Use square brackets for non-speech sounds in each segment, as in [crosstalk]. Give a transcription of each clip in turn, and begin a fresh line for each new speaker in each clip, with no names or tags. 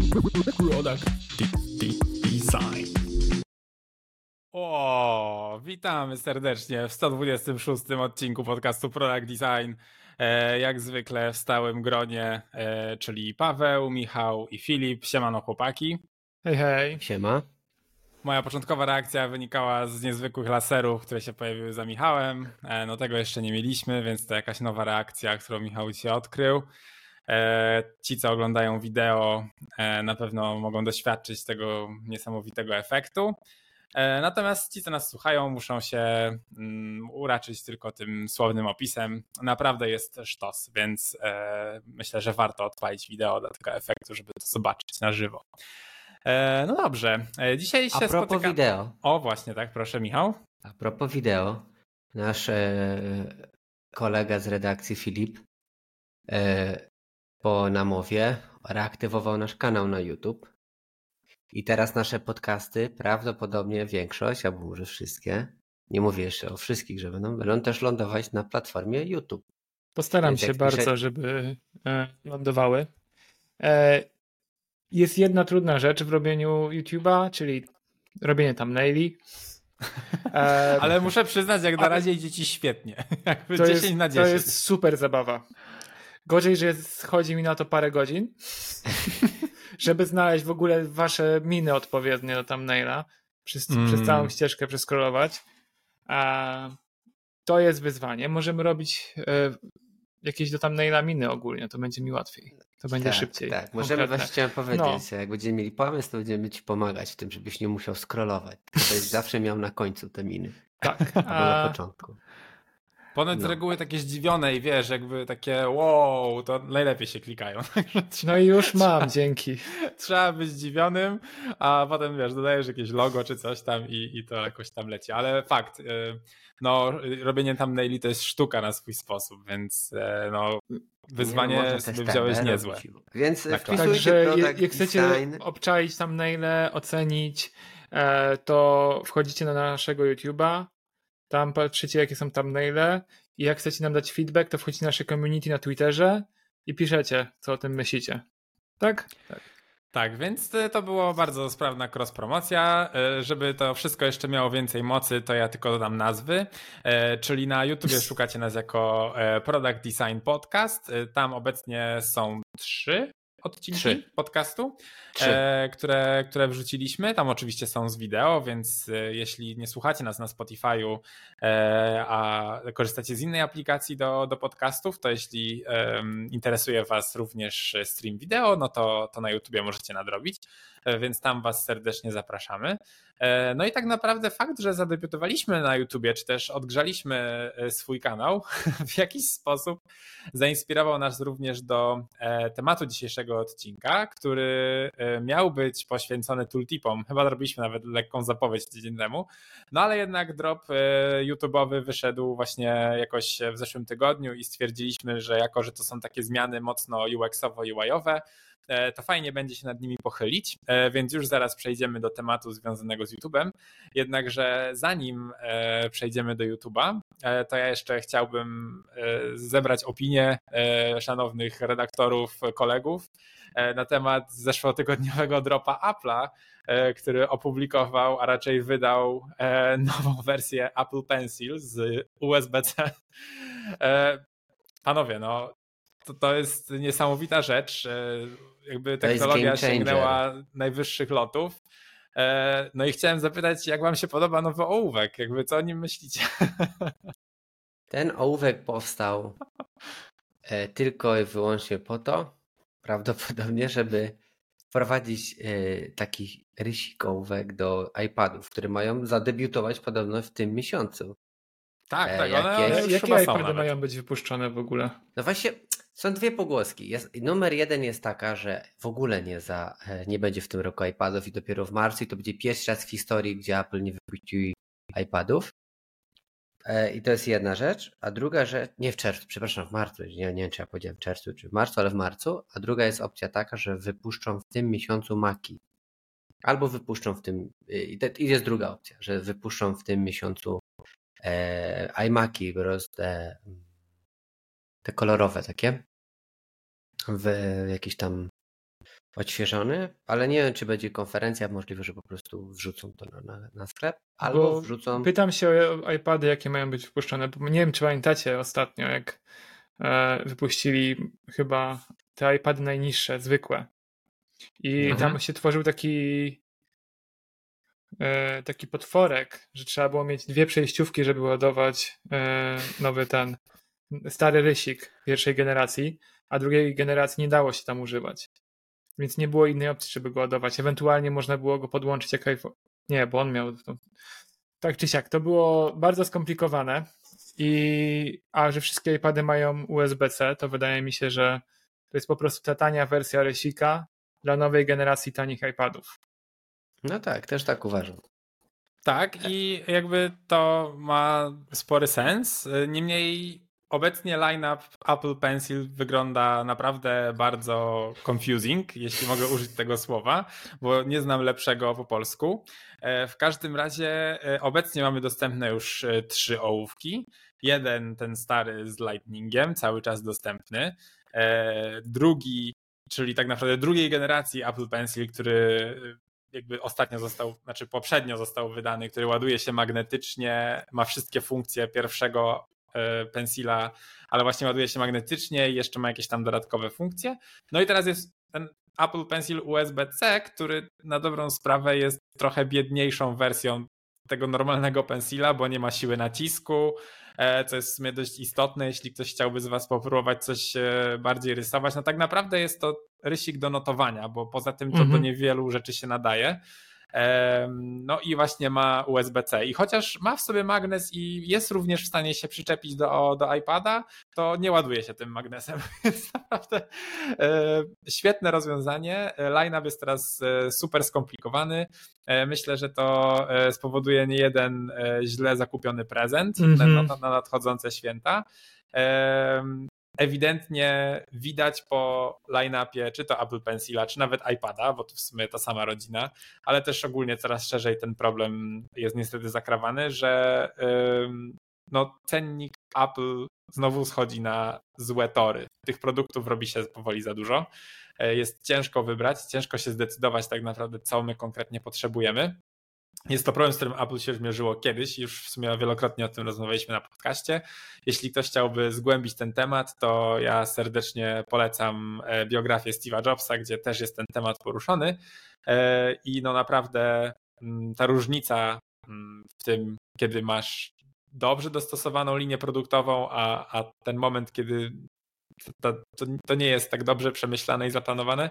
Design.
Product Design. O, witamy serdecznie w 126 odcinku podcastu Product Design. E, jak zwykle w stałym gronie, e, czyli Paweł, Michał i Filip. Siemano chłopaki.
Hej, hej.
Siema.
Moja początkowa reakcja wynikała z niezwykłych laserów, które się pojawiły za Michałem. E, no tego jeszcze nie mieliśmy, więc to jakaś nowa reakcja, którą Michał dzisiaj odkrył. Ci, co oglądają wideo, na pewno mogą doświadczyć tego niesamowitego efektu. Natomiast ci, co nas słuchają, muszą się mm, uraczyć tylko tym słownym opisem. Naprawdę jest sztos, więc myślę, że warto odpalić wideo dla tego efektu, żeby to zobaczyć na żywo. E, no dobrze, e, dzisiaj się
A propos
spotyka...
wideo.
O właśnie, tak, proszę Michał.
A propos wideo, nasz e, kolega z redakcji Filip e, po namowie reaktywował nasz kanał na YouTube. I teraz nasze podcasty, prawdopodobnie większość, albo może wszystkie, nie mówię jeszcze o wszystkich, że będą, będą też lądować na platformie YouTube.
Postaram
Więc
się bardzo,
pisze-
żeby e, lądowały. E, jest jedna trudna rzecz w robieniu YouTube'a, czyli robienie thumbnaili. [laughs] E,
Ale muszę przyznać, jak na razie idzie ci świetnie. [laughs] Jakby
to
10
jest,
na
to
10.
jest super zabawa. Gorzej, że schodzi mi na to parę godzin, żeby znaleźć w ogóle wasze miny odpowiednie do thumbnaila, przez,
Mm.
przez całą ścieżkę przeskrolować. A to jest wyzwanie. Możemy robić e, jakieś do thumbnaila miny ogólnie, to będzie mi łatwiej. To będzie
tak,
szybciej.
Tak, możemy
konkretne.
właśnie chciałem powiedzieć, jak będziemy mieli pomysł, to będziemy ci pomagać w tym, żebyś nie musiał scrollować. To jest [laughs] zawsze miał na końcu te miny,
Tak.
albo na
A,
początku.
Ponoć z
no.
reguły takie zdziwione i wiesz, jakby takie wow, to najlepiej się klikają. [laughs]
No i już mam, dzięki. [laughs]
Trzeba być zdziwionym, a potem wiesz, dodajesz jakieś logo czy coś tam i, i to jakoś tam leci. Ale fakt, y, no robienie tam naili to jest sztuka na swój sposób, więc e, no wyzwanie
Nie,
sobie
tak
wziąłeś niezłe.
Więc
Tak,
wpisujcie
Także
product
jak chcecie
design.
obczaić thumbnaile, ocenić, e, to wchodzicie na naszego YouTube'a, tam patrzycie jakie są thumbnaile i jak chcecie nam dać feedback, to wchodzicie na nasze community na Twitterze i piszecie, co o tym myślicie. Tak? Tak.
Tak, więc y, to było bardzo sprawna cross-promocja. Y, Żeby to wszystko jeszcze miało więcej mocy, to ja tylko dodam nazwy. Y, Czyli na YouTubie [laughs] szukacie nas jako e, Product Design Podcast. Tam obecnie są trzy odcinki
Trzy.
podcastu,
Trzy.
e, które, które wrzuciliśmy. Tam oczywiście są z wideo, więc e, jeśli nie słuchacie nas na Spotify'u, e, a korzystacie z innej aplikacji do, do podcastów, to jeśli interesuje Was również stream wideo, no to, to na YouTubie możecie nadrobić, e, więc tam Was serdecznie zapraszamy. E, No i tak naprawdę fakt, że zadebiutowaliśmy na YouTubie, czy też odgrzaliśmy e, swój kanał, [laughs] w jakiś sposób zainspirował nas również do e, tematu dzisiejszego odcinka, który miał być poświęcony tooltipom. Chyba robiliśmy nawet lekką zapowiedź tydzień temu, no ale jednak drop YouTube'owy wyszedł właśnie jakoś w zeszłym tygodniu i stwierdziliśmy, że jako, że to są takie zmiany mocno UX-owo-UI-owe, e, to fajnie będzie się nad nimi pochylić, e, więc już zaraz przejdziemy do tematu związanego z YouTube'em. Jednakże zanim e, przejdziemy do YouTube'a, e, to ja jeszcze chciałbym e, zebrać opinię e, szanownych redaktorów, kolegów e, na temat zeszłotygodniowego dropa Apple'a, e, który opublikował, a raczej wydał e, nową wersję Apple Pencil z USB-C. E, Panowie, no to, to jest niesamowita rzecz. Jakby technologia sięgnęła najwyższych lotów. E, No i chciałem zapytać, jak wam się podoba nowy ołówek? Jakby co o nim myślicie? [laughs]
Ten ołówek powstał e, tylko i wyłącznie po to, prawdopodobnie, żeby wprowadzić e, taki rysik ołówek do iPadów, które mają zadebiutować podobno w tym miesiącu.
Tak, tak,
jakie-
one
Ja-
już
Jakie iPady mają być wypuszczone w ogóle?
No właśnie, są dwie pogłoski. Jest, numer jeden jest taka, że w ogóle nie, za, e, nie będzie w tym roku iPadów i dopiero w marcu i to będzie pierwszy raz w historii, gdzie Apple nie wypuścił iPadów. E, I to jest jedna rzecz. A druga rzecz, nie w czerwcu, przepraszam, w marcu, nie, nie wiem czy ja powiedziałem w czerwcu czy w marcu, ale w marcu. A druga jest opcja taka, że wypuszczą w tym miesiącu Maki. Albo wypuszczą w tym, y, i to i jest druga opcja, że wypuszczą w tym miesiącu e, iMaki, po prostu te, kolorowe takie w jakichś tam odświeżony, ale nie wiem, czy będzie konferencja, możliwe, że po prostu wrzucą to na, na, na sklep, albo
Bo
wrzucą...
Pytam się o iPady, jakie mają być wpuszczone, bo nie wiem, czy pamiętacie ostatnio, jak e, wypuścili chyba te iPady najniższe, zwykłe. I
Mhm.
tam się tworzył taki e, taki potworek, że trzeba było mieć dwie przejściówki, żeby ładować e, nowy ten stary rysik pierwszej generacji, a drugiej generacji nie dało się tam używać. Więc nie było innej opcji, żeby go ładować. Ewentualnie można było go podłączyć jak iPhone. Nie, bo on miał. No, tak czy siak, to było bardzo skomplikowane. I a że wszystkie iPady mają USB-C, to wydaje mi się, że to jest po prostu ta tania wersja rysika dla nowej generacji tanich iPadów.
No tak, też tak uważam.
Tak, i jakby to ma spory sens. Niemniej obecnie line-up Apple Pencil wygląda naprawdę bardzo confusing, jeśli mogę użyć tego słowa, bo nie znam lepszego po polsku. E, W każdym razie e, obecnie mamy dostępne już e, trzy ołówki. Jeden, ten stary z Lightningiem, cały czas dostępny. Drugi, czyli tak naprawdę drugiej generacji Apple Pencil, który jakby ostatnio został, znaczy poprzednio został wydany, który ładuje się magnetycznie, ma wszystkie funkcje pierwszego pensila, ale właśnie ładuje się magnetycznie i jeszcze ma jakieś tam dodatkowe funkcje. No i teraz jest ten Apple Pencil USB-C, który na dobrą sprawę jest trochę biedniejszą wersją tego normalnego pensila, bo nie ma siły nacisku, e, co jest w sumie dość istotne, jeśli ktoś chciałby z Was popróbować coś e, bardziej rysować. No tak naprawdę jest to rysik do notowania, bo poza tym to do
Mhm.
niewielu rzeczy się nadaje. No i właśnie ma USB-C. I chociaż ma w sobie magnes i jest również w stanie się przyczepić do, do iPada, to nie ładuje się tym magnesem. [laughs] Więc naprawdę e, świetne rozwiązanie. Line-up jest teraz e, super skomplikowany. E, Myślę, że to spowoduje nie jeden źle zakupiony prezent na,
Mhm.
na, na nadchodzące święta. Ewidentnie widać po line-upie, czy to Apple Pencila, czy nawet iPada, bo to w sumie ta sama rodzina, ale też ogólnie coraz szerzej ten problem jest niestety zakrawany, że ym, no, cennik Apple znowu schodzi na złe tory. Tych produktów robi się powoli za dużo. E, Jest ciężko wybrać, ciężko się zdecydować tak naprawdę, co my konkretnie potrzebujemy. Jest to problem, z którym Apple się zmierzyło kiedyś, już w sumie wielokrotnie o tym rozmawialiśmy na podcaście. Jeśli ktoś chciałby zgłębić ten temat, to ja serdecznie polecam e, biografię Steve'a Jobsa, gdzie też jest ten temat poruszony. E, I no naprawdę mm, ta różnica mm, w tym, kiedy masz dobrze dostosowaną linię produktową, a, a ten moment, kiedy to, to, to nie jest tak dobrze przemyślane i zaplanowane,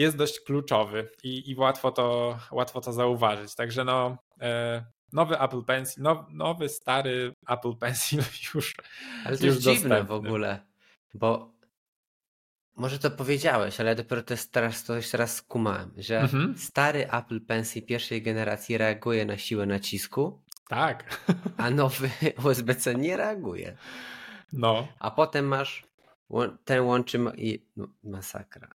jest dość kluczowy i, i łatwo, to, łatwo to zauważyć. Także no, e, nowy Apple Pencil, now, nowy, stary Apple Pencil [laughs] już.
Ale to
już
jest dziwne w
dostępny.
ogóle, bo może to powiedziałeś, ale dopiero to jest teraz, to już teraz skumałem, że
Mhm.
stary Apple Pencil pierwszej generacji reaguje na siłę nacisku,
Tak.
a [laughs] nowy [laughs] USB-C nie reaguje.
No.
A potem masz ten łączy i no, masakra.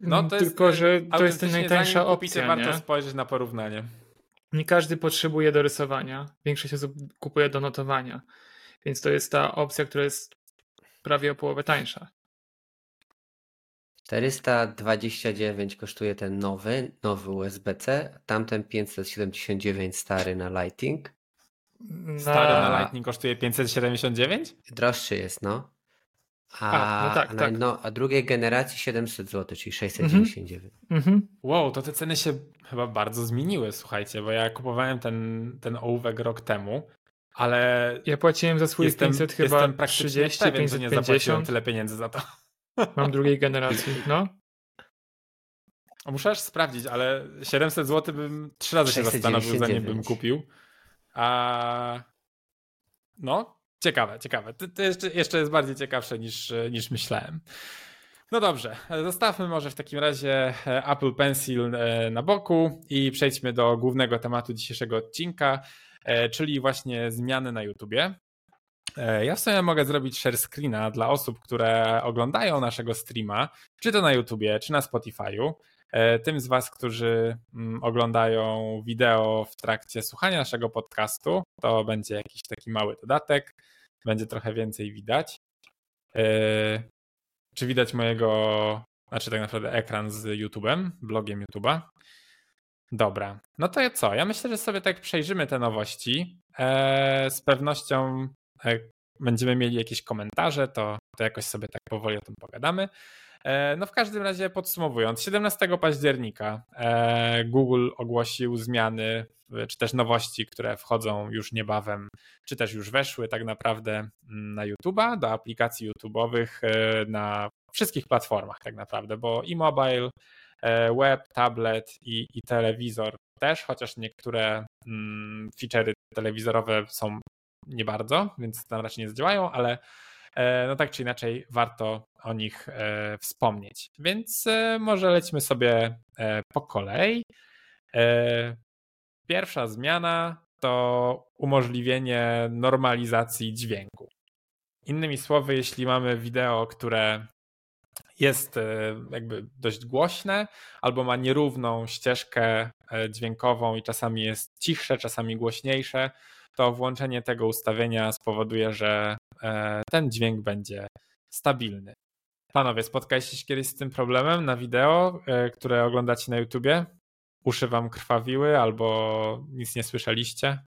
No to jest,
Tylko, że to jest najtańsza
zanim kupicie,
opcja,
warto
nie?
spojrzeć na porównanie.
Nie każdy potrzebuje do rysowania. Większość osób kupuje do notowania. Więc to jest ta opcja, która jest prawie o połowę tańsza.
429 kosztuje ten nowy, nowy USB-C, tamten 579 stary na Lighting.
Na...
Stary na Lightning kosztuje 579?
Droższy jest, no. A,
A, no tak,
a, na,
tak.
no, a drugiej generacji 700 zł, czyli 699.
Mhm.
Wow, to te ceny się chyba bardzo zmieniły, słuchajcie, bo ja kupowałem ten, ten ołówek rok temu, ale
Ja płaciłem za swój
jestem,
500 chyba
jestem praktycznie
30,
pewien, że nie zapłaciłem
550.
tyle pieniędzy za to.
Mam drugiej generacji. No.
Muszę aż sprawdzić, ale 700 zł bym trzy razy się zastanowił, zanim bym
699.
kupił. A no, ciekawe, ciekawe. To, to jeszcze, jeszcze jest bardziej ciekawsze niż, niż myślałem. No dobrze, zostawmy może w takim razie e, Apple Pencil e, na boku i przejdźmy do głównego tematu dzisiejszego odcinka, e, czyli właśnie zmiany na YouTubie. Ja w sumie mogę zrobić share screena dla osób, które oglądają naszego streama, czy to na YouTubie, czy na Spotify'u. Tym z Was, którzy mm, oglądają wideo w trakcie słuchania naszego podcastu, to będzie jakiś taki mały dodatek, będzie trochę więcej widać. E, Czy widać mojego znaczy tak naprawdę ekran z YouTube'em, blogiem YouTube'a. Dobra, no to co? Ja myślę, że sobie tak przejrzymy te nowości. Eee, z pewnością e, będziemy mieli jakieś komentarze, to, to jakoś sobie tak powoli o tym pogadamy. E, no w każdym razie podsumowując, 17 października e, Google ogłosił zmiany, czy też nowości, które wchodzą już niebawem, czy też już weszły tak naprawdę mm, na YouTube'a, do aplikacji YouTube'owych e, na wszystkich platformach tak naprawdę, bo i mobile, web, tablet i, i telewizor też, chociaż niektóre mm, feature'y telewizorowe są nie bardzo, więc tam raczej nie zadziałają, ale no tak czy inaczej warto o nich e, wspomnieć. Więc e, może lećmy sobie po kolei. Pierwsza zmiana to umożliwienie normalizacji dźwięku. Innymi słowy, jeśli mamy wideo, które jest jakby dość głośne albo ma nierówną ścieżkę dźwiękową i czasami jest cichsze, czasami głośniejsze, to włączenie tego ustawienia spowoduje, że e, ten dźwięk będzie stabilny. Panowie, spotkaliście się kiedyś z tym problemem na wideo, e, które oglądacie na YouTubie? Uszy wam krwawiły albo nic nie słyszeliście?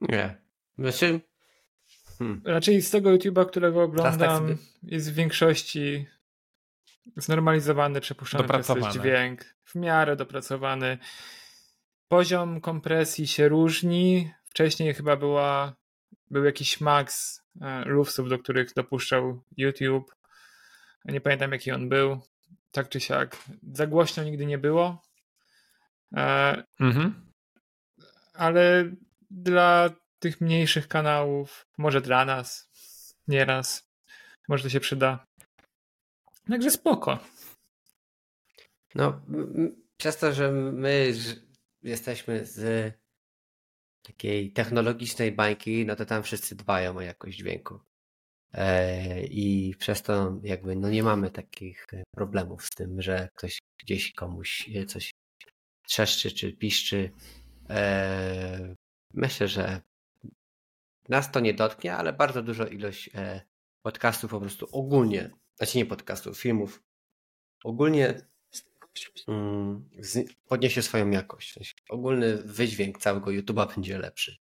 Nie. Znaczy...
Hmm. Raczej z tego YouTube'a, którego oglądam, tak jest w większości znormalizowany, przepuszczony przez dźwięk, w miarę dopracowany. Poziom kompresji się różni, Wcześniej chyba była, był jakiś max roofsów, do których dopuszczał YouTube. Nie pamiętam jaki on był. Tak czy siak. Za głośno nigdy nie było. E, mhm. Ale dla tych mniejszych kanałów, może dla nas, nieraz, może to się przyda. Także spoko.
No, przez to, że my jesteśmy z takiej technologicznej bańki, no to tam wszyscy dbają o jakość dźwięku. E, I przez to jakby no nie mamy takich problemów z tym, że ktoś gdzieś komuś coś trzeszczy czy piszczy. E, myślę, że nas to nie dotknie, ale bardzo dużo ilość e, podcastów po prostu ogólnie, znaczy nie podcastów, filmów, ogólnie podniesie swoją jakość. W sensie ogólny wydźwięk całego YouTube'a będzie lepszy.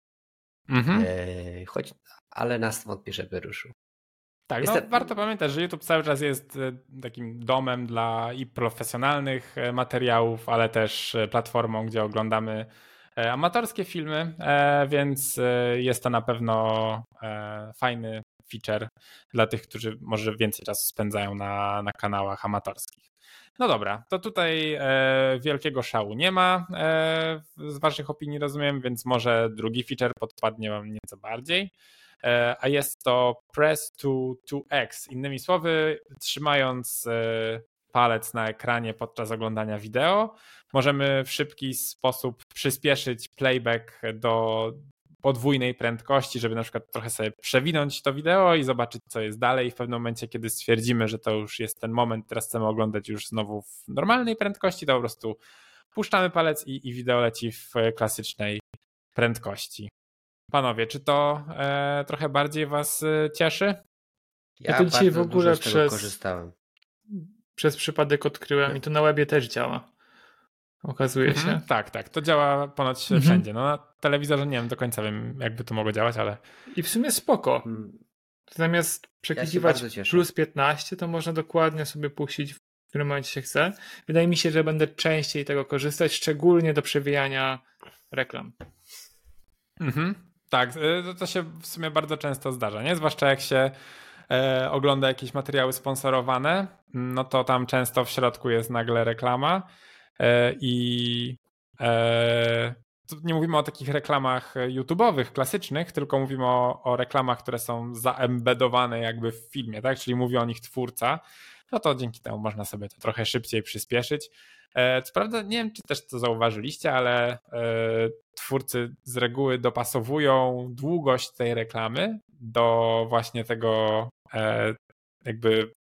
Mhm. E, choć, ale nas wątpię, żeby ruszył.
Tak, no, warto pamiętać, że YouTube cały czas jest e, takim domem dla i profesjonalnych e, materiałów, ale też platformą, gdzie oglądamy amatorskie filmy, więc jest to na pewno fajny feature dla tych, którzy może więcej czasu spędzają na, na kanałach amatorskich. No dobra, to tutaj e, wielkiego szału nie ma e, z Waszych opinii, rozumiem, więc może drugi feature podpadnie Wam nieco bardziej. E, a jest to Press to 2x. Innymi słowy, trzymając e, palec na ekranie podczas oglądania wideo, możemy w szybki sposób przyspieszyć playback do podwójnej prędkości, żeby na przykład trochę sobie przewinąć to wideo i zobaczyć, co jest dalej. W pewnym momencie, kiedy stwierdzimy, że to już jest ten moment, teraz chcemy oglądać już znowu w normalnej prędkości, to po prostu puszczamy palec i, i wideo leci w klasycznej prędkości. Panowie, czy to e, trochę bardziej Was e, cieszy?
Ja, ja to dzisiaj w ogóle przez, korzystałem. przez przypadek odkryłem i to na webie też działa. Okazuje mhm. się.
Tak, tak. To działa ponoć mhm. wszędzie. No, na telewizorze nie wiem do końca wiem, jakby to mogło działać, ale.
I w sumie spoko. Hmm. Zamiast przekiwać ja plus 15, to można dokładnie sobie puścić w którym momencie się chce. Wydaje mi się, że będę częściej tego korzystać, szczególnie do przewijania reklam.
Mhm. Tak, y, to, to się w sumie bardzo często zdarza, nie? Zwłaszcza jak się e, ogląda jakieś materiały sponsorowane, no to tam często w środku jest nagle reklama I e, nie mówimy o takich reklamach YouTube'owych, klasycznych, tylko mówimy o, o reklamach, które są zaembedowane jakby w filmie, tak? Czyli mówi o nich twórca. No to dzięki temu można sobie to trochę szybciej przyspieszyć. E, co prawda, nie wiem, czy też to zauważyliście, ale twórcy z reguły dopasowują długość tej reklamy do właśnie tego jakby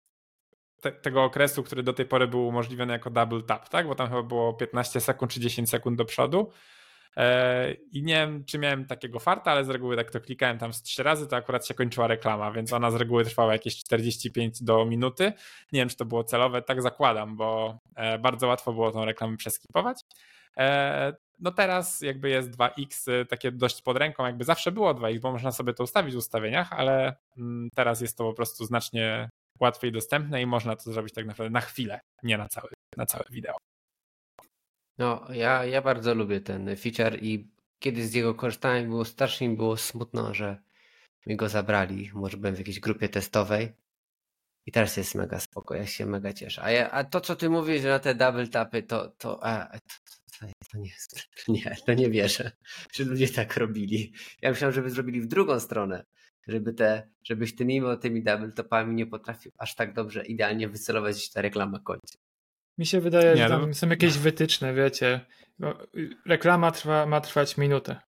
te, tego okresu, który do tej pory był umożliwiony jako double tap, tak? Bo tam chyba było 15 sekund czy 10 sekund do przodu. E, I nie wiem, czy miałem takiego farta, ale z reguły tak to klikałem tam z trzy razy, to akurat się kończyła reklama, więc ona z reguły trwała jakieś 45 do minuty. Nie wiem, czy to było celowe, tak zakładam, bo e, bardzo łatwo było tą reklamę przeskipować. E, no teraz jakby jest 2x takie dość pod ręką, jakby zawsze było 2x, bo można sobie to ustawić w ustawieniach, ale mm, teraz jest to po prostu znacznie łatwiej dostępne i można to zrobić tak naprawdę na chwilę, nie na całe, na całe wideo.
No, ja, ja bardzo lubię ten feature i kiedy z jego korzystałem, było strasznie mi było smutno, że mi go zabrali. Może byłem w jakiejś grupie testowej. I teraz jest mega spoko, ja się mega cieszę. A, ja, a to, co ty mówisz, na te double tapy, to, to, a, to, to, to, nie, [laughs] nie, to nie wierzę, że ludzie tak robili. Ja myślałem, żeby zrobili w drugą stronę, żeby te, żebyś ty mimo tymi double tapami nie potrafił aż tak dobrze, idealnie wycelować, ta reklama kończy.
Mi się wydaje, nie, że tam no... są jakieś wytyczne, wiecie. Reklama trwa, ma trwać minutę.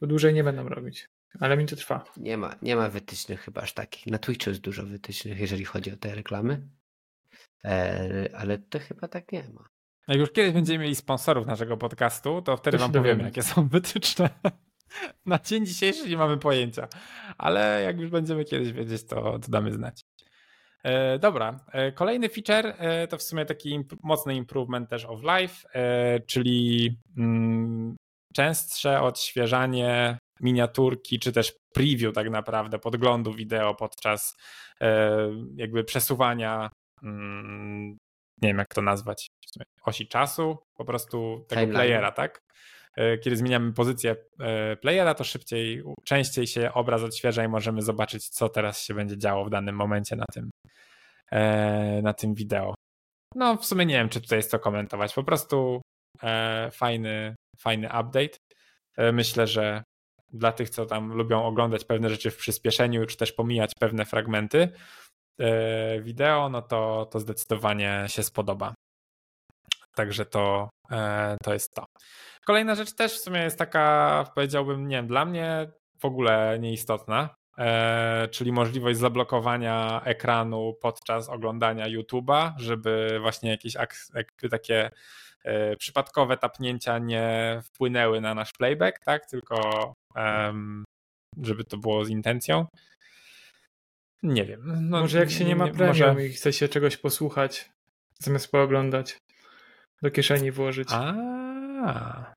To dłużej nie będą robić. Ale mi to trwa.
Nie ma, nie ma wytycznych chyba aż takich. Na Twitchu jest dużo wytycznych, jeżeli chodzi o te reklamy. E, ale to chyba tak nie ma.
Jak już kiedyś będziemy mieli sponsorów naszego podcastu, to wtedy to wam powiemy, jakie są wytyczne. [laughs] Na dzień dzisiejszy nie mamy pojęcia. Ale jak już będziemy kiedyś wiedzieć, to, to damy znać. E, dobra, e, kolejny feature e, to w sumie taki imp mocny improvement też of life, czyli mm, częstsze odświeżanie miniaturki, czy też preview tak naprawdę podglądu wideo podczas jakby przesuwania mm, nie wiem jak to nazwać, osi czasu, po prostu tego Timeline. playera, tak? Kiedy zmieniamy pozycję playera, to szybciej, częściej się obraz odświeża i możemy zobaczyć, co teraz się będzie działo w danym momencie na tym, E, na tym wideo. No, w sumie nie wiem, czy tutaj jest co komentować. Po prostu e, fajny, fajny update. E, myślę, że dla tych, co tam lubią oglądać pewne rzeczy w przyspieszeniu, czy też pomijać pewne fragmenty wideo, no to, to zdecydowanie się spodoba. Także to, to jest to. Kolejna rzecz też w sumie jest taka, powiedziałbym, nie wiem, dla mnie w ogóle nieistotna, E, czyli możliwość zablokowania ekranu podczas oglądania YouTube'a, żeby właśnie jakieś jakby takie e, przypadkowe tapnięcia nie wpłynęły na nasz playback, tak? Tylko żeby to było z intencją. Nie wiem.
No, może jak się nie ma premium może... i chce się czegoś posłuchać, zamiast pooglądać, do kieszeni włożyć.
A,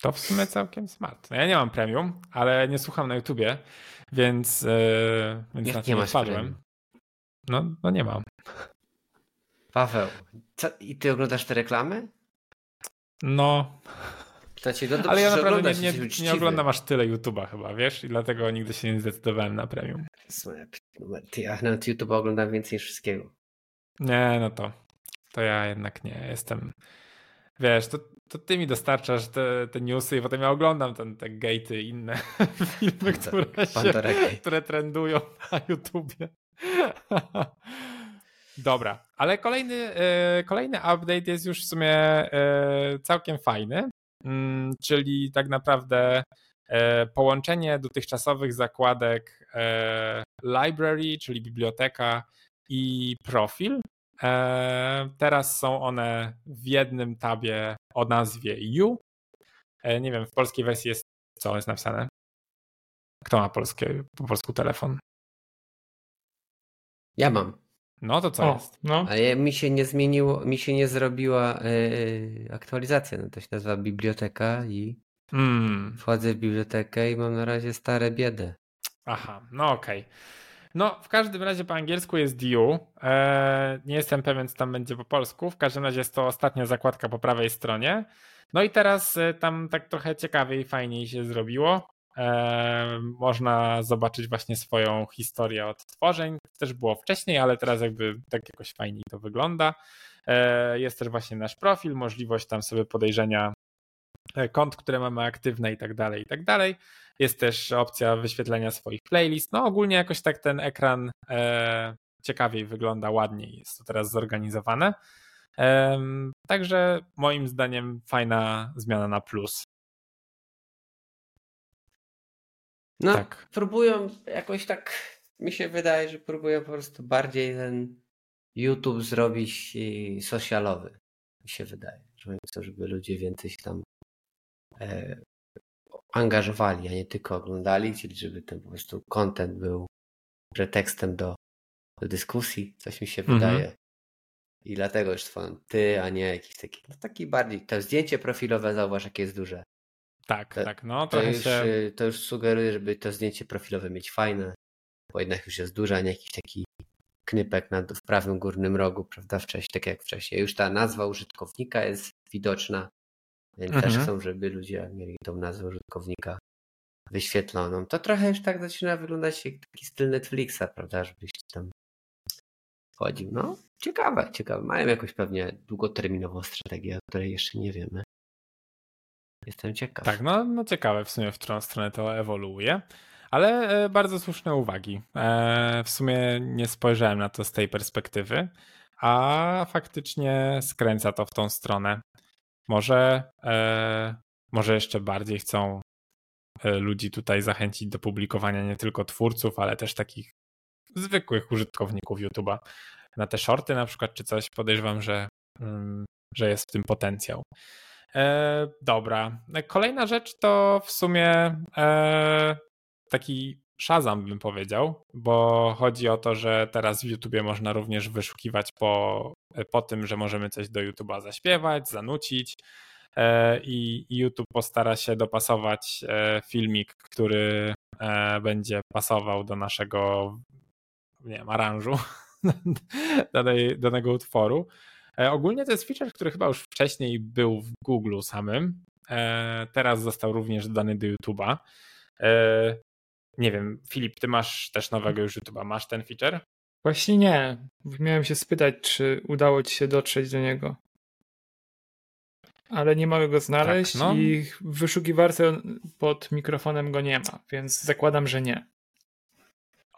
to w sumie całkiem smart. No ja nie mam premium, ale nie słucham na YouTubie, więc, yy, więc na
nie, nie wpadłem.
No, no nie mam.
Paweł, co, i ty oglądasz te reklamy?
No.
Znaczy, no
ale ja naprawdę nie, nie, nie, oglądam aż tyle YouTube'a chyba, wiesz? I dlatego nigdy się nie zdecydowałem na premium.
Ty, ja nawet YouTube'a oglądam więcej niż wszystkiego.
Nie, no to, to ja jednak nie. Jestem, wiesz, to, to ty mi dostarczasz te, te newsy i potem ja oglądam ten, te gatey i inne [laughs] filmy, które, się, które trendują na YouTubie. [laughs] Dobra, ale kolejny, e, kolejny update jest już w sumie e, całkiem fajny, mm, czyli tak naprawdę e, połączenie dotychczasowych zakładek library, czyli biblioteka i profil teraz są one w jednym tabie o nazwie U. E, nie wiem, w polskiej wersji jest co jest napisane. Kto ma polskie, po polsku telefon?
Ja mam.
No to co o, jest? No.
Ale mi się nie zmieniło, mi się nie zrobiła yy, aktualizacja. No to się nazywa biblioteka i mm. wchodzę w bibliotekę i mam na razie stare biedy.
Aha, no okej. Okay. No, w każdym razie po angielsku jest Due. Eee, nie jestem pewien, co tam będzie po polsku. W każdym razie jest to ostatnia zakładka po prawej stronie. No i teraz e, tam tak trochę ciekawiej, fajniej się zrobiło. Eee, można zobaczyć właśnie swoją historię odtworzeń. Też było wcześniej, ale teraz jakby tak jakoś fajniej to wygląda. Eee, jest też właśnie nasz profil, możliwość tam sobie podejrzenia e, kont, które mamy aktywne i tak dalej, i tak dalej. Jest też opcja wyświetlenia swoich playlist. No ogólnie jakoś tak ten ekran e, ciekawiej wygląda, ładniej jest to teraz zorganizowane. E, także moim zdaniem fajna zmiana na plus.
No, tak. próbują jakoś tak, mi się wydaje, że próbują po prostu bardziej ten YouTube zrobić socialowy. Mi się wydaje, że chcą, żeby ludzie więcej się tam e, angażowali, a nie tylko oglądali, czyli żeby ten po prostu content był pretekstem do, do dyskusji, coś mi się mhm. wydaje. I dlatego już swoją ty, a nie jakiś taki, no taki bardziej, to zdjęcie profilowe zauważ jakie jest duże.
Tak,
to,
tak, no
to już, się... Y, to już sugeruje, żeby to zdjęcie profilowe mieć fajne, bo jednak już jest duże, a nie jakiś taki knypek na, w prawym górnym rogu, prawda, wcześniej, tak jak wcześniej. Już ta nazwa użytkownika jest widoczna, więc mhm. też chcą, żeby ludzie mieli tą nazwę użytkownika wyświetloną. To trochę już tak zaczyna wyglądać jak taki styl Netflixa, prawda, żebyś tam wchodził. No, ciekawe, ciekawe. Mają jakąś pewnie długoterminową strategię, o której jeszcze nie wiemy. Jestem ciekaw.
Tak, no, no ciekawe w sumie, w którą stronę to ewoluuje. Ale e, bardzo słuszne uwagi. E, w sumie nie spojrzałem na to z tej perspektywy, a faktycznie skręca to w tą stronę. Może, e, może jeszcze bardziej chcą ludzi tutaj zachęcić do publikowania nie tylko twórców, ale też takich zwykłych użytkowników YouTube'a. Na te shorty na przykład, czy coś, podejrzewam, że, mm, że jest w tym potencjał. E, dobra. Kolejna rzecz to w sumie e, taki Shazam bym powiedział, bo chodzi o to, że teraz w YouTubie można również wyszukiwać po, po tym, że możemy coś do YouTube'a zaśpiewać, zanucić e, i YouTube postara się dopasować e, filmik, który e, będzie pasował do naszego nie wiem, aranżu [laughs] danej, danego utworu. Ogólnie to jest feature, który chyba już wcześniej był w Google samym. Teraz został również dodany do YouTube'a. Nie wiem, Filip, ty masz też nowego już YouTube'a. Masz ten feature?
Właśnie nie. Miałem się spytać, czy udało ci się dotrzeć do niego. Ale nie mogę go znaleźć tak, no. i w wyszukiwarce pod mikrofonem go nie ma, więc zakładam, że nie.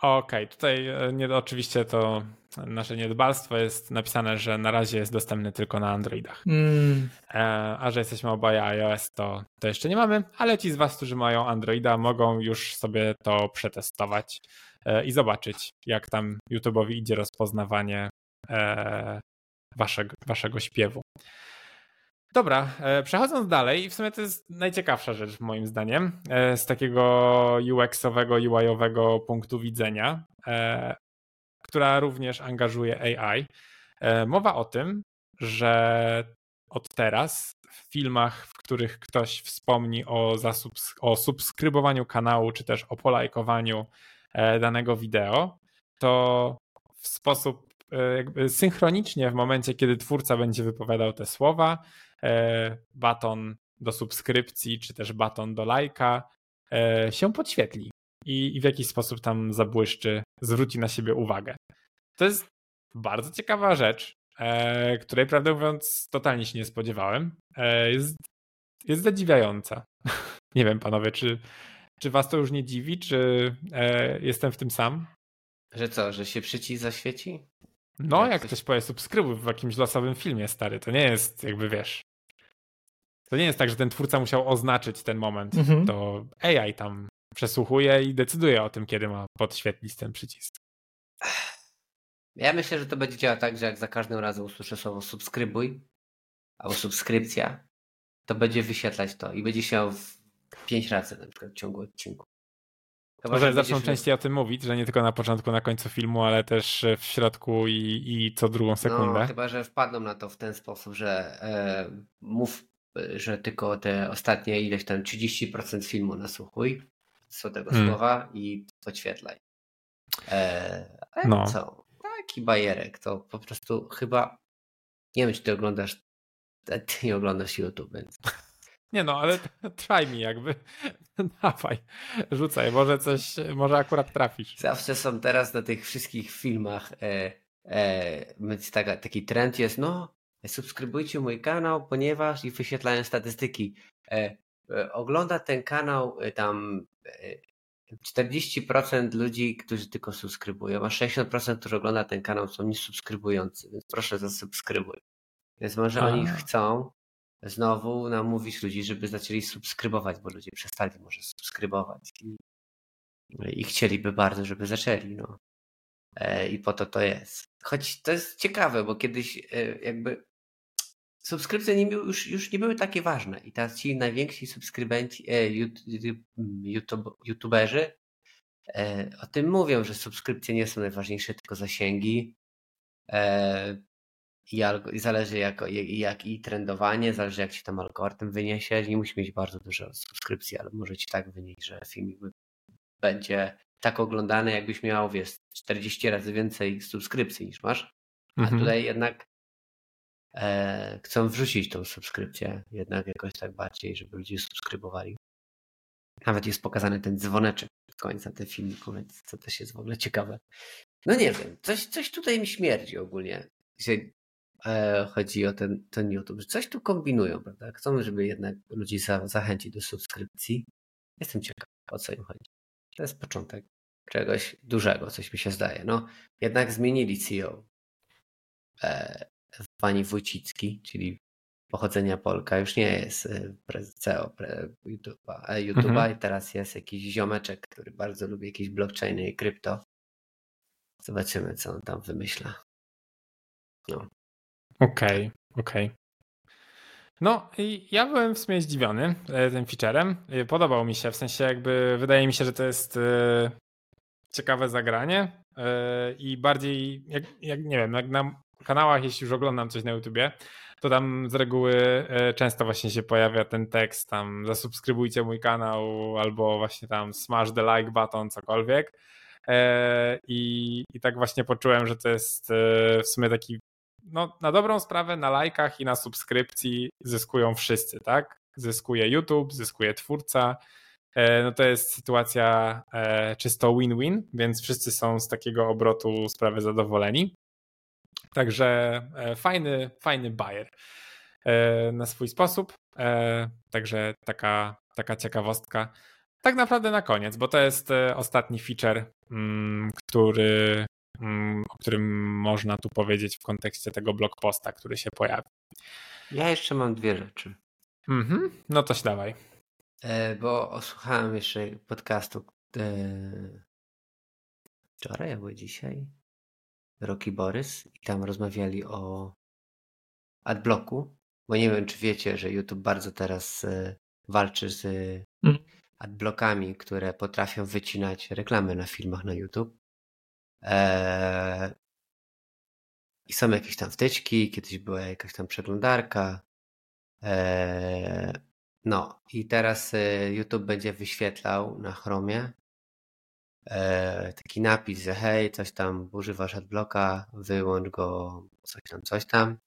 Okej, okay, tutaj e, nie, oczywiście to nasze niedbalstwo jest napisane, że na razie jest dostępny tylko na Androidach. Mm. E, a że jesteśmy obaj iOS, to, to jeszcze nie mamy, ale ci z Was, którzy mają Androida, mogą już sobie to przetestować e, i zobaczyć, jak tam YouTube'owi idzie rozpoznawanie waszego, waszego śpiewu. Dobra, e, przechodząc dalej, w sumie to jest najciekawsza rzecz moim zdaniem e, z takiego UX-owego, UI-owego punktu widzenia, e, która również angażuje AI. Mowa o tym, że od teraz w filmach, w których ktoś wspomni o, zasubs- o subskrybowaniu kanału, czy też o polajkowaniu danego wideo, to w sposób jakby synchronicznie w momencie, kiedy twórca będzie wypowiadał te słowa, baton do subskrypcji, czy też baton do lajka e, się podświetli i, i w jakiś sposób tam zabłyszczy, zwróci na siebie uwagę. To jest bardzo ciekawa rzecz, e, której prawdę mówiąc totalnie się nie spodziewałem. Jest, jest zadziwiająca. [laughs] Nie wiem, panowie, czy, czy was to już nie dziwi, czy jestem w tym sam?
Że co, że się przycisk zaświeci?
No, jak, jak ktoś powie subskrybuj w jakimś losowym filmie, stary, to nie jest jakby, wiesz, to nie jest tak, że ten twórca musiał oznaczyć ten moment. Mhm. To AI tam przesłuchuje i decyduje o tym, kiedy ma podświetlić ten przycisk.
Ja myślę, że to będzie działać tak, że jak za każdym razem usłyszę słowo subskrybuj albo subskrypcja, to będzie wyświetlać to i będzie się w pięć razy na przykład w ciągu odcinku.
Chyba, Może zaczną będziesz... częściej o tym mówić, że nie tylko na początku, na końcu filmu, ale też w środku i, i co drugą sekundę.
No, chyba, że wpadną na to w ten sposób, że e, mów że tylko te ostatnie ileś tam 30% filmu nasłuchuj co tego hmm. słowa i podświetlaj. E, ale no. co? Taki bajerek, to po prostu chyba nie wiem, czy ty oglądasz ty nie oglądasz YouTube, więc [laughs]
nie no, ale traj mi jakby. [laughs] Dawaj, rzucaj, może coś, może akurat trafisz.
Zawsze są teraz na tych wszystkich filmach e, e, taki trend jest, no subskrybujcie mój kanał, ponieważ i wyświetlają statystyki. E, e, ogląda ten kanał e, tam 40% ludzi, którzy tylko subskrybują, a 60%, którzy ogląda ten kanał są niesubskrybujący, więc proszę zasubskrybuj. Więc może a. oni chcą znowu namówić ludzi, żeby zaczęli subskrybować, bo ludzie przestali może subskrybować i, i chcieliby bardzo, żeby zaczęli. No. I po to to jest. Choć to jest ciekawe, bo kiedyś jakby subskrypcje nie, już, już nie były takie ważne i teraz ci najwięksi subskrybenci, e, YouTube, youtuberzy e, o tym mówią, że subskrypcje nie są najważniejsze, tylko zasięgi. E, i, i zależy jak, jak, i trendowanie, zależy jak ci tam algorytm wyniesie. Nie musi mieć bardzo dużo subskrypcji, ale może ci tak wynieść, że filmik będzie tak oglądany, jakbyś miał, wiesz, 40 razy więcej subskrypcji niż masz. A mhm. tutaj jednak e, chcą wrzucić tą subskrypcję jednak jakoś tak bardziej, żeby ludzie subskrybowali. Nawet jest pokazany ten dzwoneczek w końcu tym filmiku, więc to też jest w ogóle ciekawe. No nie wiem, coś, coś tutaj mi śmierdzi ogólnie, że e, chodzi o ten, ten YouTube, coś tu kombinują, prawda? Chcą, żeby jednak ludzi za, zachęcić do subskrypcji. Jestem ciekaw, o co im chodzi. To jest początek czegoś dużego, coś mi się zdaje. No, jednak zmienili CEO. E, pani Wójcicki, czyli pochodzenia Polka, już nie jest e, CEO YouTube'a, e, YouTube'a mhm. i teraz jest jakiś ziomeczek, który bardzo lubi jakieś blockchainy i krypto. Zobaczymy, co on tam wymyśla.
No. Okej, okay, okej. Okay. No i ja byłem w sumie zdziwiony e, tym featurem. Podobał mi się, w sensie jakby wydaje mi się, że to jest ciekawe zagranie i bardziej, jak, jak nie wiem, jak na kanałach, jeśli już oglądam coś na YouTubie, to tam z reguły e, często właśnie się pojawia ten tekst tam zasubskrybujcie mój kanał albo właśnie tam smash the like button, cokolwiek. E, I, I tak właśnie poczułem, że to jest e, w sumie taki no, na dobrą sprawę na lajkach i na subskrypcji zyskują wszyscy, tak? Zyskuje YouTube, zyskuje twórca. No to jest sytuacja czysto win-win, więc wszyscy są z takiego obrotu sprawy zadowoleni. Także e, fajny, fajny bajer e, na swój sposób. E, także taka, taka ciekawostka. Tak naprawdę na koniec, bo to jest ostatni feature, mm, który, mm, o którym można tu powiedzieć w kontekście tego blog posta, który się pojawi.
Ja jeszcze mam dwie rzeczy.
Mhm, no to dawaj.
Bo osłuchałem jeszcze podcastu wczoraj albo dzisiaj Rocky Borys i tam rozmawiali o adblocku, bo nie wiem, czy wiecie, że YouTube bardzo teraz e, walczy z mm. adblockami, które potrafią wycinać reklamy na filmach na YouTube. Eee... I są jakieś tam wtyczki, kiedyś była jakaś tam przeglądarka. Eee... No i teraz e, YouTube będzie wyświetlał na Chromie e, taki napis, że hej, coś tam używasz adblocka, wyłącz go, coś tam, coś tam.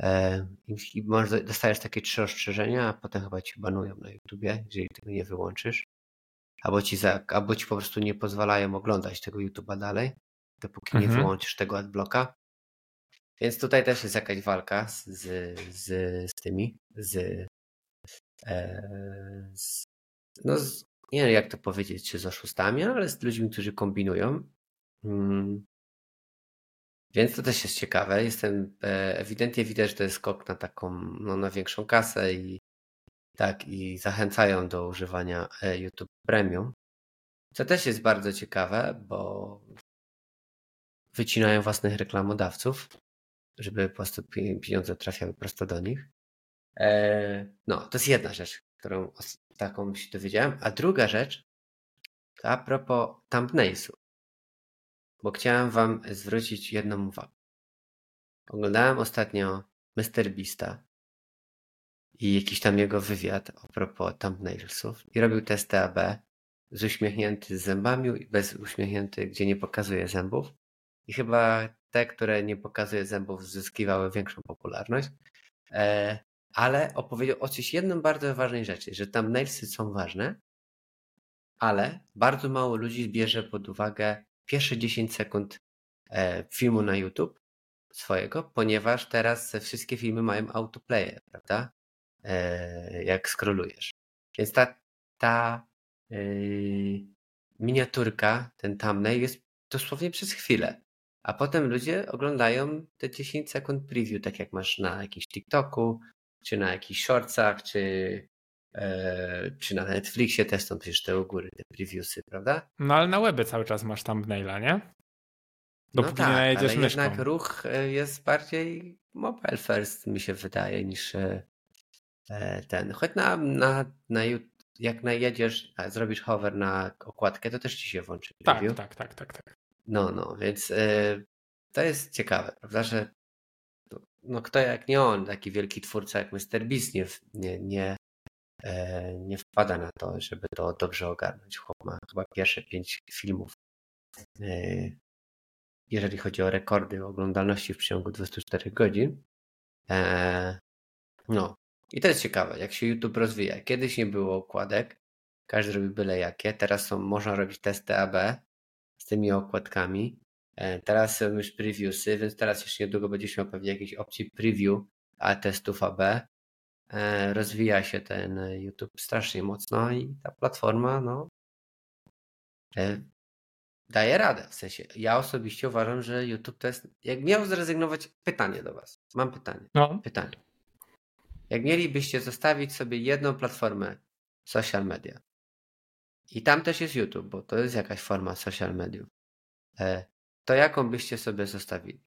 E, I może dostajesz takie trzy ostrzeżenia, a potem chyba ci banują na YouTubie, jeżeli tego nie wyłączysz. Albo ci, za, albo ci po prostu nie pozwalają oglądać tego YouTube'a dalej, dopóki mhm. nie wyłączysz tego adblocka. Więc tutaj też jest jakaś walka z, z, z tymi, z, e, z, no z nie wiem jak to powiedzieć, z oszustami, ale z ludźmi, którzy kombinują. Hmm. Więc to też jest ciekawe. Jestem e, ewidentnie widać, że to jest skok na taką, no, na większą kasę i tak, i zachęcają do używania e, YouTube Premium. Co też jest bardzo ciekawe, bo wycinają własnych reklamodawców, żeby po prostu pieniądze trafiały prosto do nich. E, no, to jest jedna rzecz, którą taką się dowiedziałem. A druga rzecz, to a propos thumbnailsów. Bo chciałem wam zwrócić jedną uwagę. Oglądałem ostatnio Mr. Beasta i jakiś tam jego wywiad a propos thumbnailsów i robił testy AB z uśmiechnięty z zębami i bez uśmiechnięty, gdzie nie pokazuje zębów. I chyba te, które nie pokazuje zębów, zyskiwały większą popularność. E, ale opowiedział o coś jedną bardzo ważnej rzeczy, że tam thumbnailsy są ważne, ale bardzo mało ludzi bierze pod uwagę pierwsze 10 sekund e, filmu na YouTube swojego, ponieważ teraz wszystkie filmy mają autoplayer, prawda? E, jak scrollujesz. Więc ta, ta yy, miniaturka, ten thumbnail jest dosłownie przez chwilę. A potem ludzie oglądają te 10 sekund preview, tak jak masz na jakimś TikToku, czy na jakichś shortsach, czy, e, czy na Netflixie też są przecież te u góry, te previewsy, prawda?
No ale na webie cały czas masz thumbnaila, nie? Dopóki
no tak,
nie
ale
myszką.
jednak ruch e, jest bardziej mobile first, mi się wydaje, niż e, e, ten. Choć na, na, na jak najedziesz, a zrobisz hover na okładkę, to też ci się włączy
tak,
preview.
tak, tak, tak, tak.
No, no, więc to jest ciekawe, prawda, że no kto jak nie on, taki wielki twórca jak Mr. Beast nie, nie, nie, nie wpada na to, żeby to dobrze ogarnąć. Chłop ma chyba pierwsze pięć filmów jeżeli chodzi o rekordy oglądalności w przeciągu 24 godzin. Eee, no, i to jest ciekawe, jak się YouTube rozwija. Kiedyś nie było okładek, każdy robi byle jakie. Teraz są, można robić testy AB z tymi okładkami. Eee, teraz są już previewsy, więc teraz jeszcze niedługo będziesz miał pewnie jakieś opcje preview a testów AB. Eee, rozwija się ten YouTube strasznie mocno i ta platforma, no, e, daje radę. W sensie, ja osobiście uważam, że YouTube to jest. Jak miał zrezygnować. Pytanie do Was. Mam pytanie.
No.
Pytanie. Jak mielibyście zostawić sobie jedną platformę social media i tam też jest YouTube, bo to jest jakaś forma social mediów, e, to jaką byście sobie zostawili?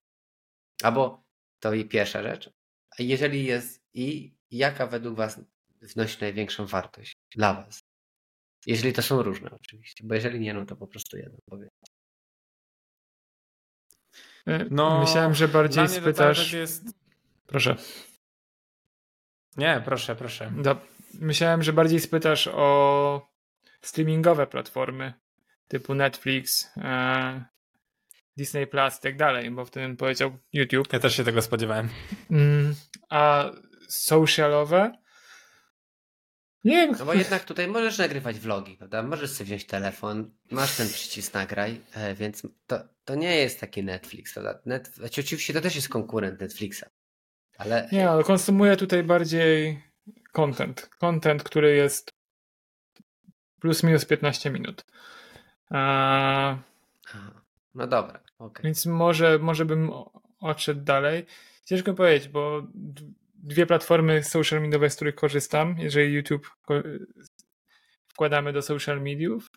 Albo to i pierwsza rzecz. A jeżeli jest i jaka według Was wnosi największą wartość dla Was? Jeżeli to są różne oczywiście, bo jeżeli nie, no to po prostu jedno powiem.
E, no, Myślałem, że bardziej spytasz.
Jest...
Proszę.
Nie, proszę, proszę.
Do... Myślałem, że bardziej spytasz o streamingowe platformy typu Netflix, e... Disney Plus i tak dalej, bo w tym powiedział YouTube.
Ja też się tego spodziewałem.
Mm, a socialowe nie wiem.
No bo jednak tutaj możesz nagrywać vlogi, prawda? Możesz sobie wziąć telefon, masz ten przycisk nagraj, e, więc to, to nie jest taki Netflix, prawda? Net, znaczy oczywiście to też jest konkurent Netflixa, ale...
Nie, ale konsumuję tutaj bardziej content. Content, który jest plus minus 15 minut. A...
No dobra, okay.
Więc może, może bym odszedł dalej. Ciężko powiedzieć, bo dwie platformy social mediowe, z których korzystam, jeżeli YouTube wkładamy do social mediów,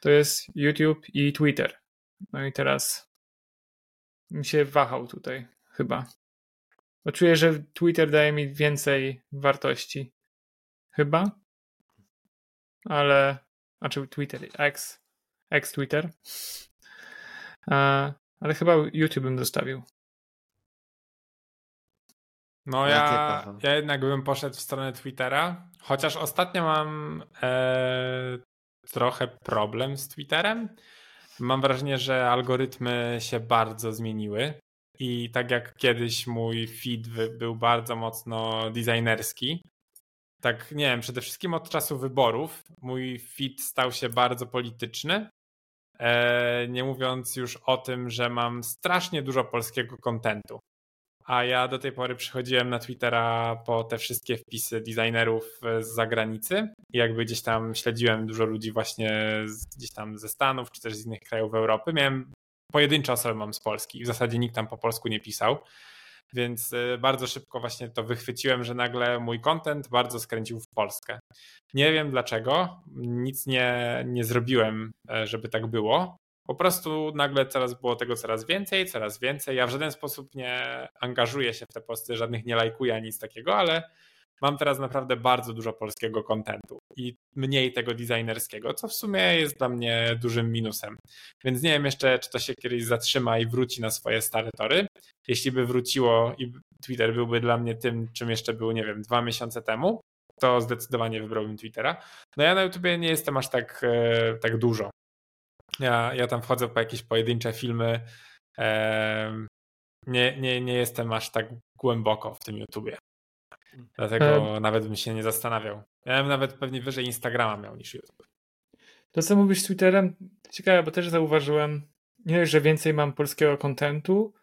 to jest YouTube i Twitter. No i teraz mi się wahał tutaj chyba. Bo czuję, że Twitter daje mi więcej wartości. Chyba. Ale. Znaczy Twitter, X. X Twitter. Ale chyba YouTube bym zostawił.
No ja, ja jednak bym poszedł w stronę Twittera, chociaż ostatnio mam e, trochę problem z Twitterem. Mam wrażenie, że algorytmy się bardzo zmieniły i tak jak kiedyś mój feed był bardzo mocno designerski, tak nie wiem, przede wszystkim od czasu wyborów mój feed stał się bardzo polityczny. E, nie mówiąc już o tym, że mam strasznie dużo polskiego kontentu a ja do tej pory przychodziłem na Twittera po te wszystkie wpisy designerów z zagranicy i jakby gdzieś tam śledziłem dużo ludzi właśnie gdzieś tam ze Stanów czy też z innych krajów Europy. Miałem pojedyncze osoby mam z Polski i w zasadzie nikt tam po polsku nie pisał. Więc y, bardzo szybko właśnie to wychwyciłem, że nagle mój content bardzo skręcił w Polskę. Nie wiem dlaczego, nic nie, nie zrobiłem, e, żeby tak było, po prostu nagle coraz było tego coraz więcej, coraz więcej. Ja w żaden sposób nie angażuję się w te posty, żadnych nie lajkuję, nic takiego, ale mam teraz naprawdę bardzo dużo polskiego kontentu i mniej tego designerskiego, co w sumie jest dla mnie dużym minusem. Więc nie wiem jeszcze, czy to się kiedyś zatrzyma i wróci na swoje stare tory. Jeśli by wróciło i Twitter byłby dla mnie tym, czym jeszcze był, nie wiem, dwa miesiące temu, to zdecydowanie wybrałbym Twittera. No ja na YouTubie nie jestem aż tak, e, tak dużo. Ja, ja tam wchodzę po jakieś pojedyncze filmy. Nie, nie, nie jestem aż tak głęboko w tym YouTubie. Dlatego nawet bym się nie zastanawiał. Ja bym nawet pewnie wyżej Instagrama miał niż YouTube.
To co mówisz z Twitterem, ciekawe, bo też zauważyłem, nie dość, że więcej mam polskiego kontentu,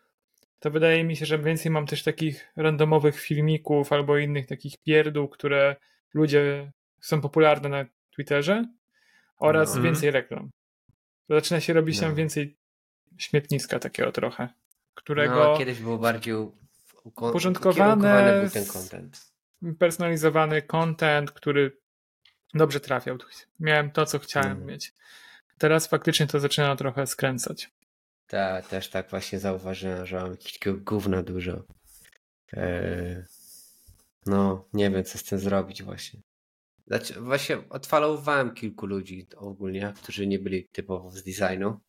to wydaje mi się, że więcej mam też takich randomowych filmików albo innych takich pierdół, które ludzie są popularne na Twitterze oraz no. więcej reklam. Zaczyna się robić no. tam więcej śmietniska takiego trochę, którego... No,
kiedyś był bardziej
uporządkowany,
był ten content.
Personalizowany content, który dobrze trafiał. Miałem to, co chciałem no. mieć. Teraz faktycznie to zaczyna trochę skręcać.
Tak, też tak właśnie zauważyłem, że mam takiego gówna dużo. Eee, no, nie wiem, co z tym zrobić właśnie. Znaczy, właśnie odfalowałem kilku ludzi ogólnie, którzy nie byli typowo z designu,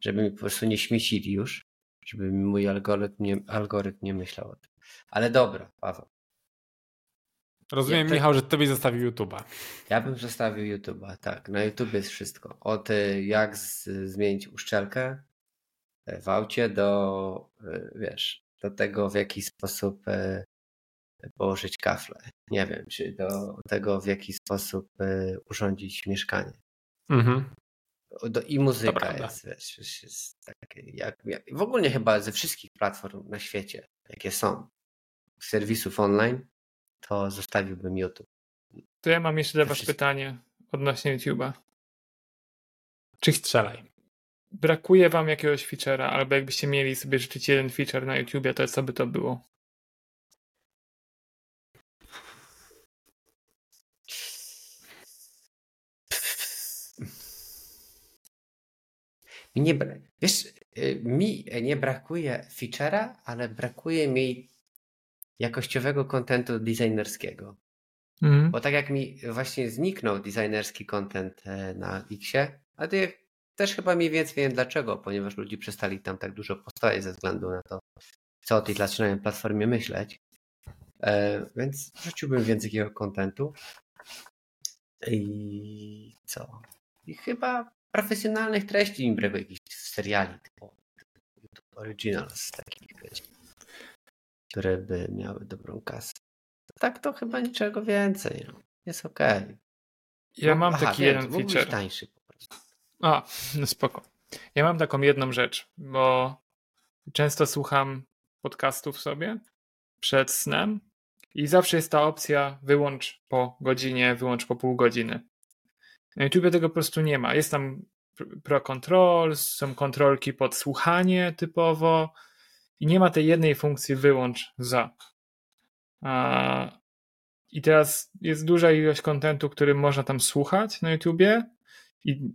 żeby mi po prostu nie śmiecili już, żeby mi mój algorytm nie, algorytm nie myślał o tym. Ale dobra, Paweł.
Rozumiem, ja, Michał, że tobie zostawił YouTube'a.
Ja bym zostawił YouTube'a, tak. Na YouTube jest wszystko. Od y, jak z, zmienić uszczelkę w aucie do, y, wiesz, do tego w jaki sposób y, położyć kafle. Nie wiem, czy do tego w jaki sposób urządzić mieszkanie. Mhm. Do, I muzyka jest, wiesz, jest takie, jak, jak, w ogóle chyba ze wszystkich platform na świecie, jakie są, serwisów online, to zostawiłbym YouTube.
To ja mam jeszcze dla Was pytanie odnośnie YouTube'a.
Czy strzelaj?
Brakuje Wam jakiegoś feature'a, albo jakbyście mieli sobie życzyć jeden feature na YouTubie, to co by to było?
Nie, wiesz, y, mi nie brakuje feature'a, ale brakuje mi jakościowego kontentu designerskiego. Mhm. Bo tak jak mi właśnie zniknął designerski content e, na Xie, a to też chyba mniej więcej wiem dlaczego, ponieważ ludzie przestali tam tak dużo postoje ze względu na to, co o tej zaczynają platformie myśleć. E, więc wrzuciłbym więcej takiego kontentu. I co? I chyba profesjonalnych treści im brakuje, jakichś seriali typu YouTube Originals, takich wiecie które by miały dobrą kasę. Tak to chyba niczego więcej. No. Jest ok.
Ja mam Aha, taki jeden feature.
tańszy po prostu.
A, [laughs] no spoko. Ja mam taką jedną rzecz, bo często słucham podcastów sobie przed snem i zawsze jest ta opcja wyłącz po godzinie, wyłącz po pół godziny. Na YouTube tego po prostu nie ma. Jest tam Pro Control, są kontrolki pod słuchanie typowo, i nie ma tej jednej funkcji wyłącz za. I teraz jest duża ilość kontentu, który można tam słuchać na YouTubie i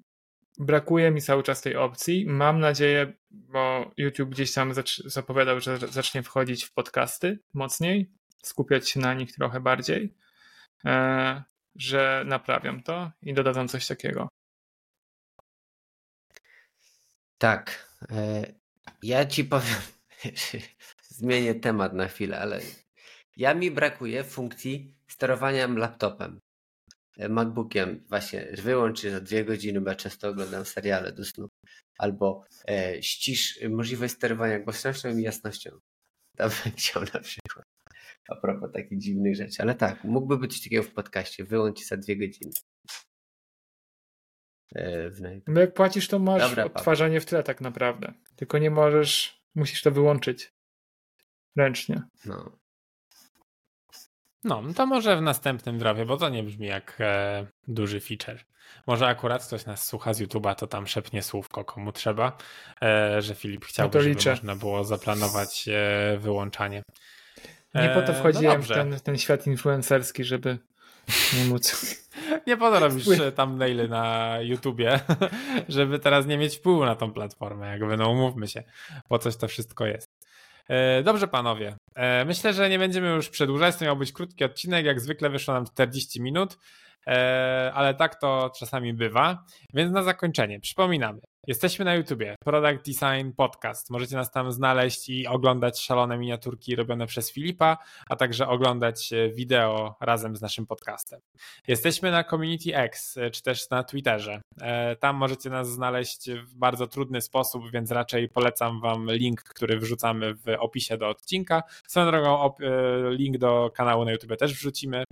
brakuje mi cały czas tej opcji. Mam nadzieję, bo YouTube gdzieś tam zapowiadał, że zacznie wchodzić w podcasty mocniej, skupiać się na nich trochę bardziej, e, że naprawiam to i dodadzą coś takiego.
Tak. E, ja ci powiem, [laughs] zmienię temat na chwilę, ale ja mi brakuje funkcji sterowania laptopem. E, MacBookiem właśnie wyłącz za dwie godziny, bo ja często oglądam seriale do snu. Albo e, ścisz możliwość sterowania głośnością i jasnością. To bym [laughs] chciał na przykład. A propos takich dziwnych rzeczy. Ale tak, mógłby być takiego w podcaście. Wyłącz za dwie godziny.
E, no jak płacisz, to masz Dobra, odtwarzanie w tle tak naprawdę. Tylko nie możesz Musisz to wyłączyć ręcznie.
No.
No, to może w następnym drowie, bo to nie brzmi jak e, duży feature. Może akurat ktoś nas słucha z YouTube'a, to tam szepnie słówko komu trzeba, e, że Filip chciałby, no żeby można było zaplanować e, wyłączanie.
Nie po to e, wchodziłem no w ten, ten świat influencerski, żeby nie móc.
Nie po to robisz thumbnaily na YouTubie, [laughs] żeby teraz nie mieć wpływu na tą platformę. Jakby, no umówmy się, po coś to wszystko jest. E, dobrze, panowie. E, myślę, że nie będziemy już przedłużać. To miał być krótki odcinek. Jak zwykle wyszło nam 40 minut. E, ale tak to czasami bywa. Więc na zakończenie przypominamy. Jesteśmy na YouTubie, Product Design Podcast. Możecie nas tam znaleźć i oglądać szalone miniaturki robione przez Filipa, a także oglądać e, wideo razem z naszym podcastem. Jesteśmy na Community X, e, czy też na Twitterze. Tam możecie nas znaleźć w bardzo trudny sposób, więc raczej polecam Wam link, który wrzucamy w opisie do odcinka. Swoją drogą link do kanału na YouTube też wrzucimy.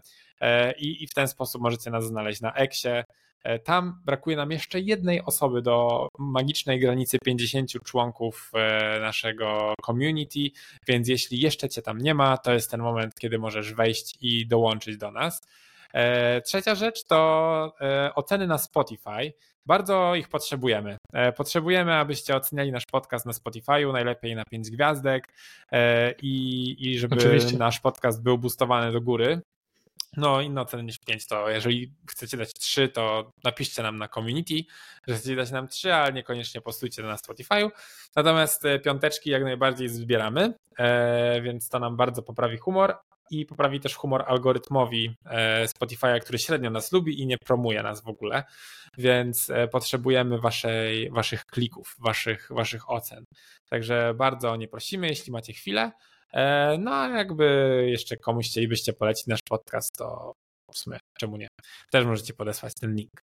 E, i, w ten sposób możecie nas znaleźć na Eksie. E, tam brakuje nam jeszcze jednej osoby do magicznej granicy 50 członków e, naszego community, więc jeśli jeszcze Cię tam nie ma, to jest ten moment, kiedy możesz wejść i dołączyć do nas. Trzecia rzecz to oceny na Spotify. Bardzo ich potrzebujemy. Potrzebujemy, abyście oceniali nasz podcast na Spotify'u, najlepiej na 5 gwiazdek i, i żeby Oczywiście. nasz podcast był boostowany do góry. No, inne oceny niż 5 to jeżeli chcecie dać 3, to napiszcie nam na community, że chcecie dać nam 3, ale niekoniecznie postujcie na Spotify'u. Natomiast e, piąteczki jak najbardziej zbieramy, e, więc to nam bardzo poprawi humor i poprawi też humor algorytmowi e, Spotify'a, który średnio nas lubi i nie promuje nas w ogóle, więc potrzebujemy waszej, waszych klików, waszych, waszych ocen. Także bardzo o nie prosimy, jeśli macie chwilę. E, no a jakby jeszcze komuś chcielibyście polecić nasz podcast, to w sumie czemu nie? Też możecie podesłać ten link.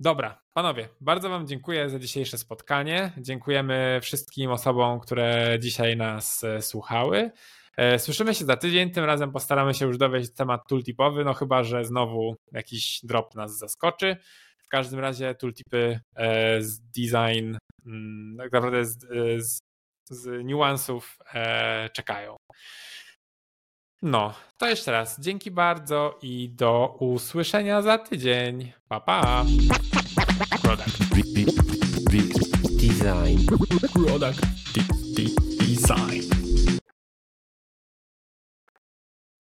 Dobra, panowie, bardzo Wam dziękuję za dzisiejsze spotkanie. Dziękujemy wszystkim osobom, które dzisiaj nas e, słuchały. E, słyszymy się za tydzień, tym razem postaramy się już dowieść temat tooltipowy, no chyba, że znowu jakiś drop nas zaskoczy. W każdym razie tooltipy z design, mm, tak naprawdę z, z z niuansów e, czekają. No, to jeszcze raz dzięki bardzo i do usłyszenia za tydzień. Pa pa.
Product. Design.
Product. Design.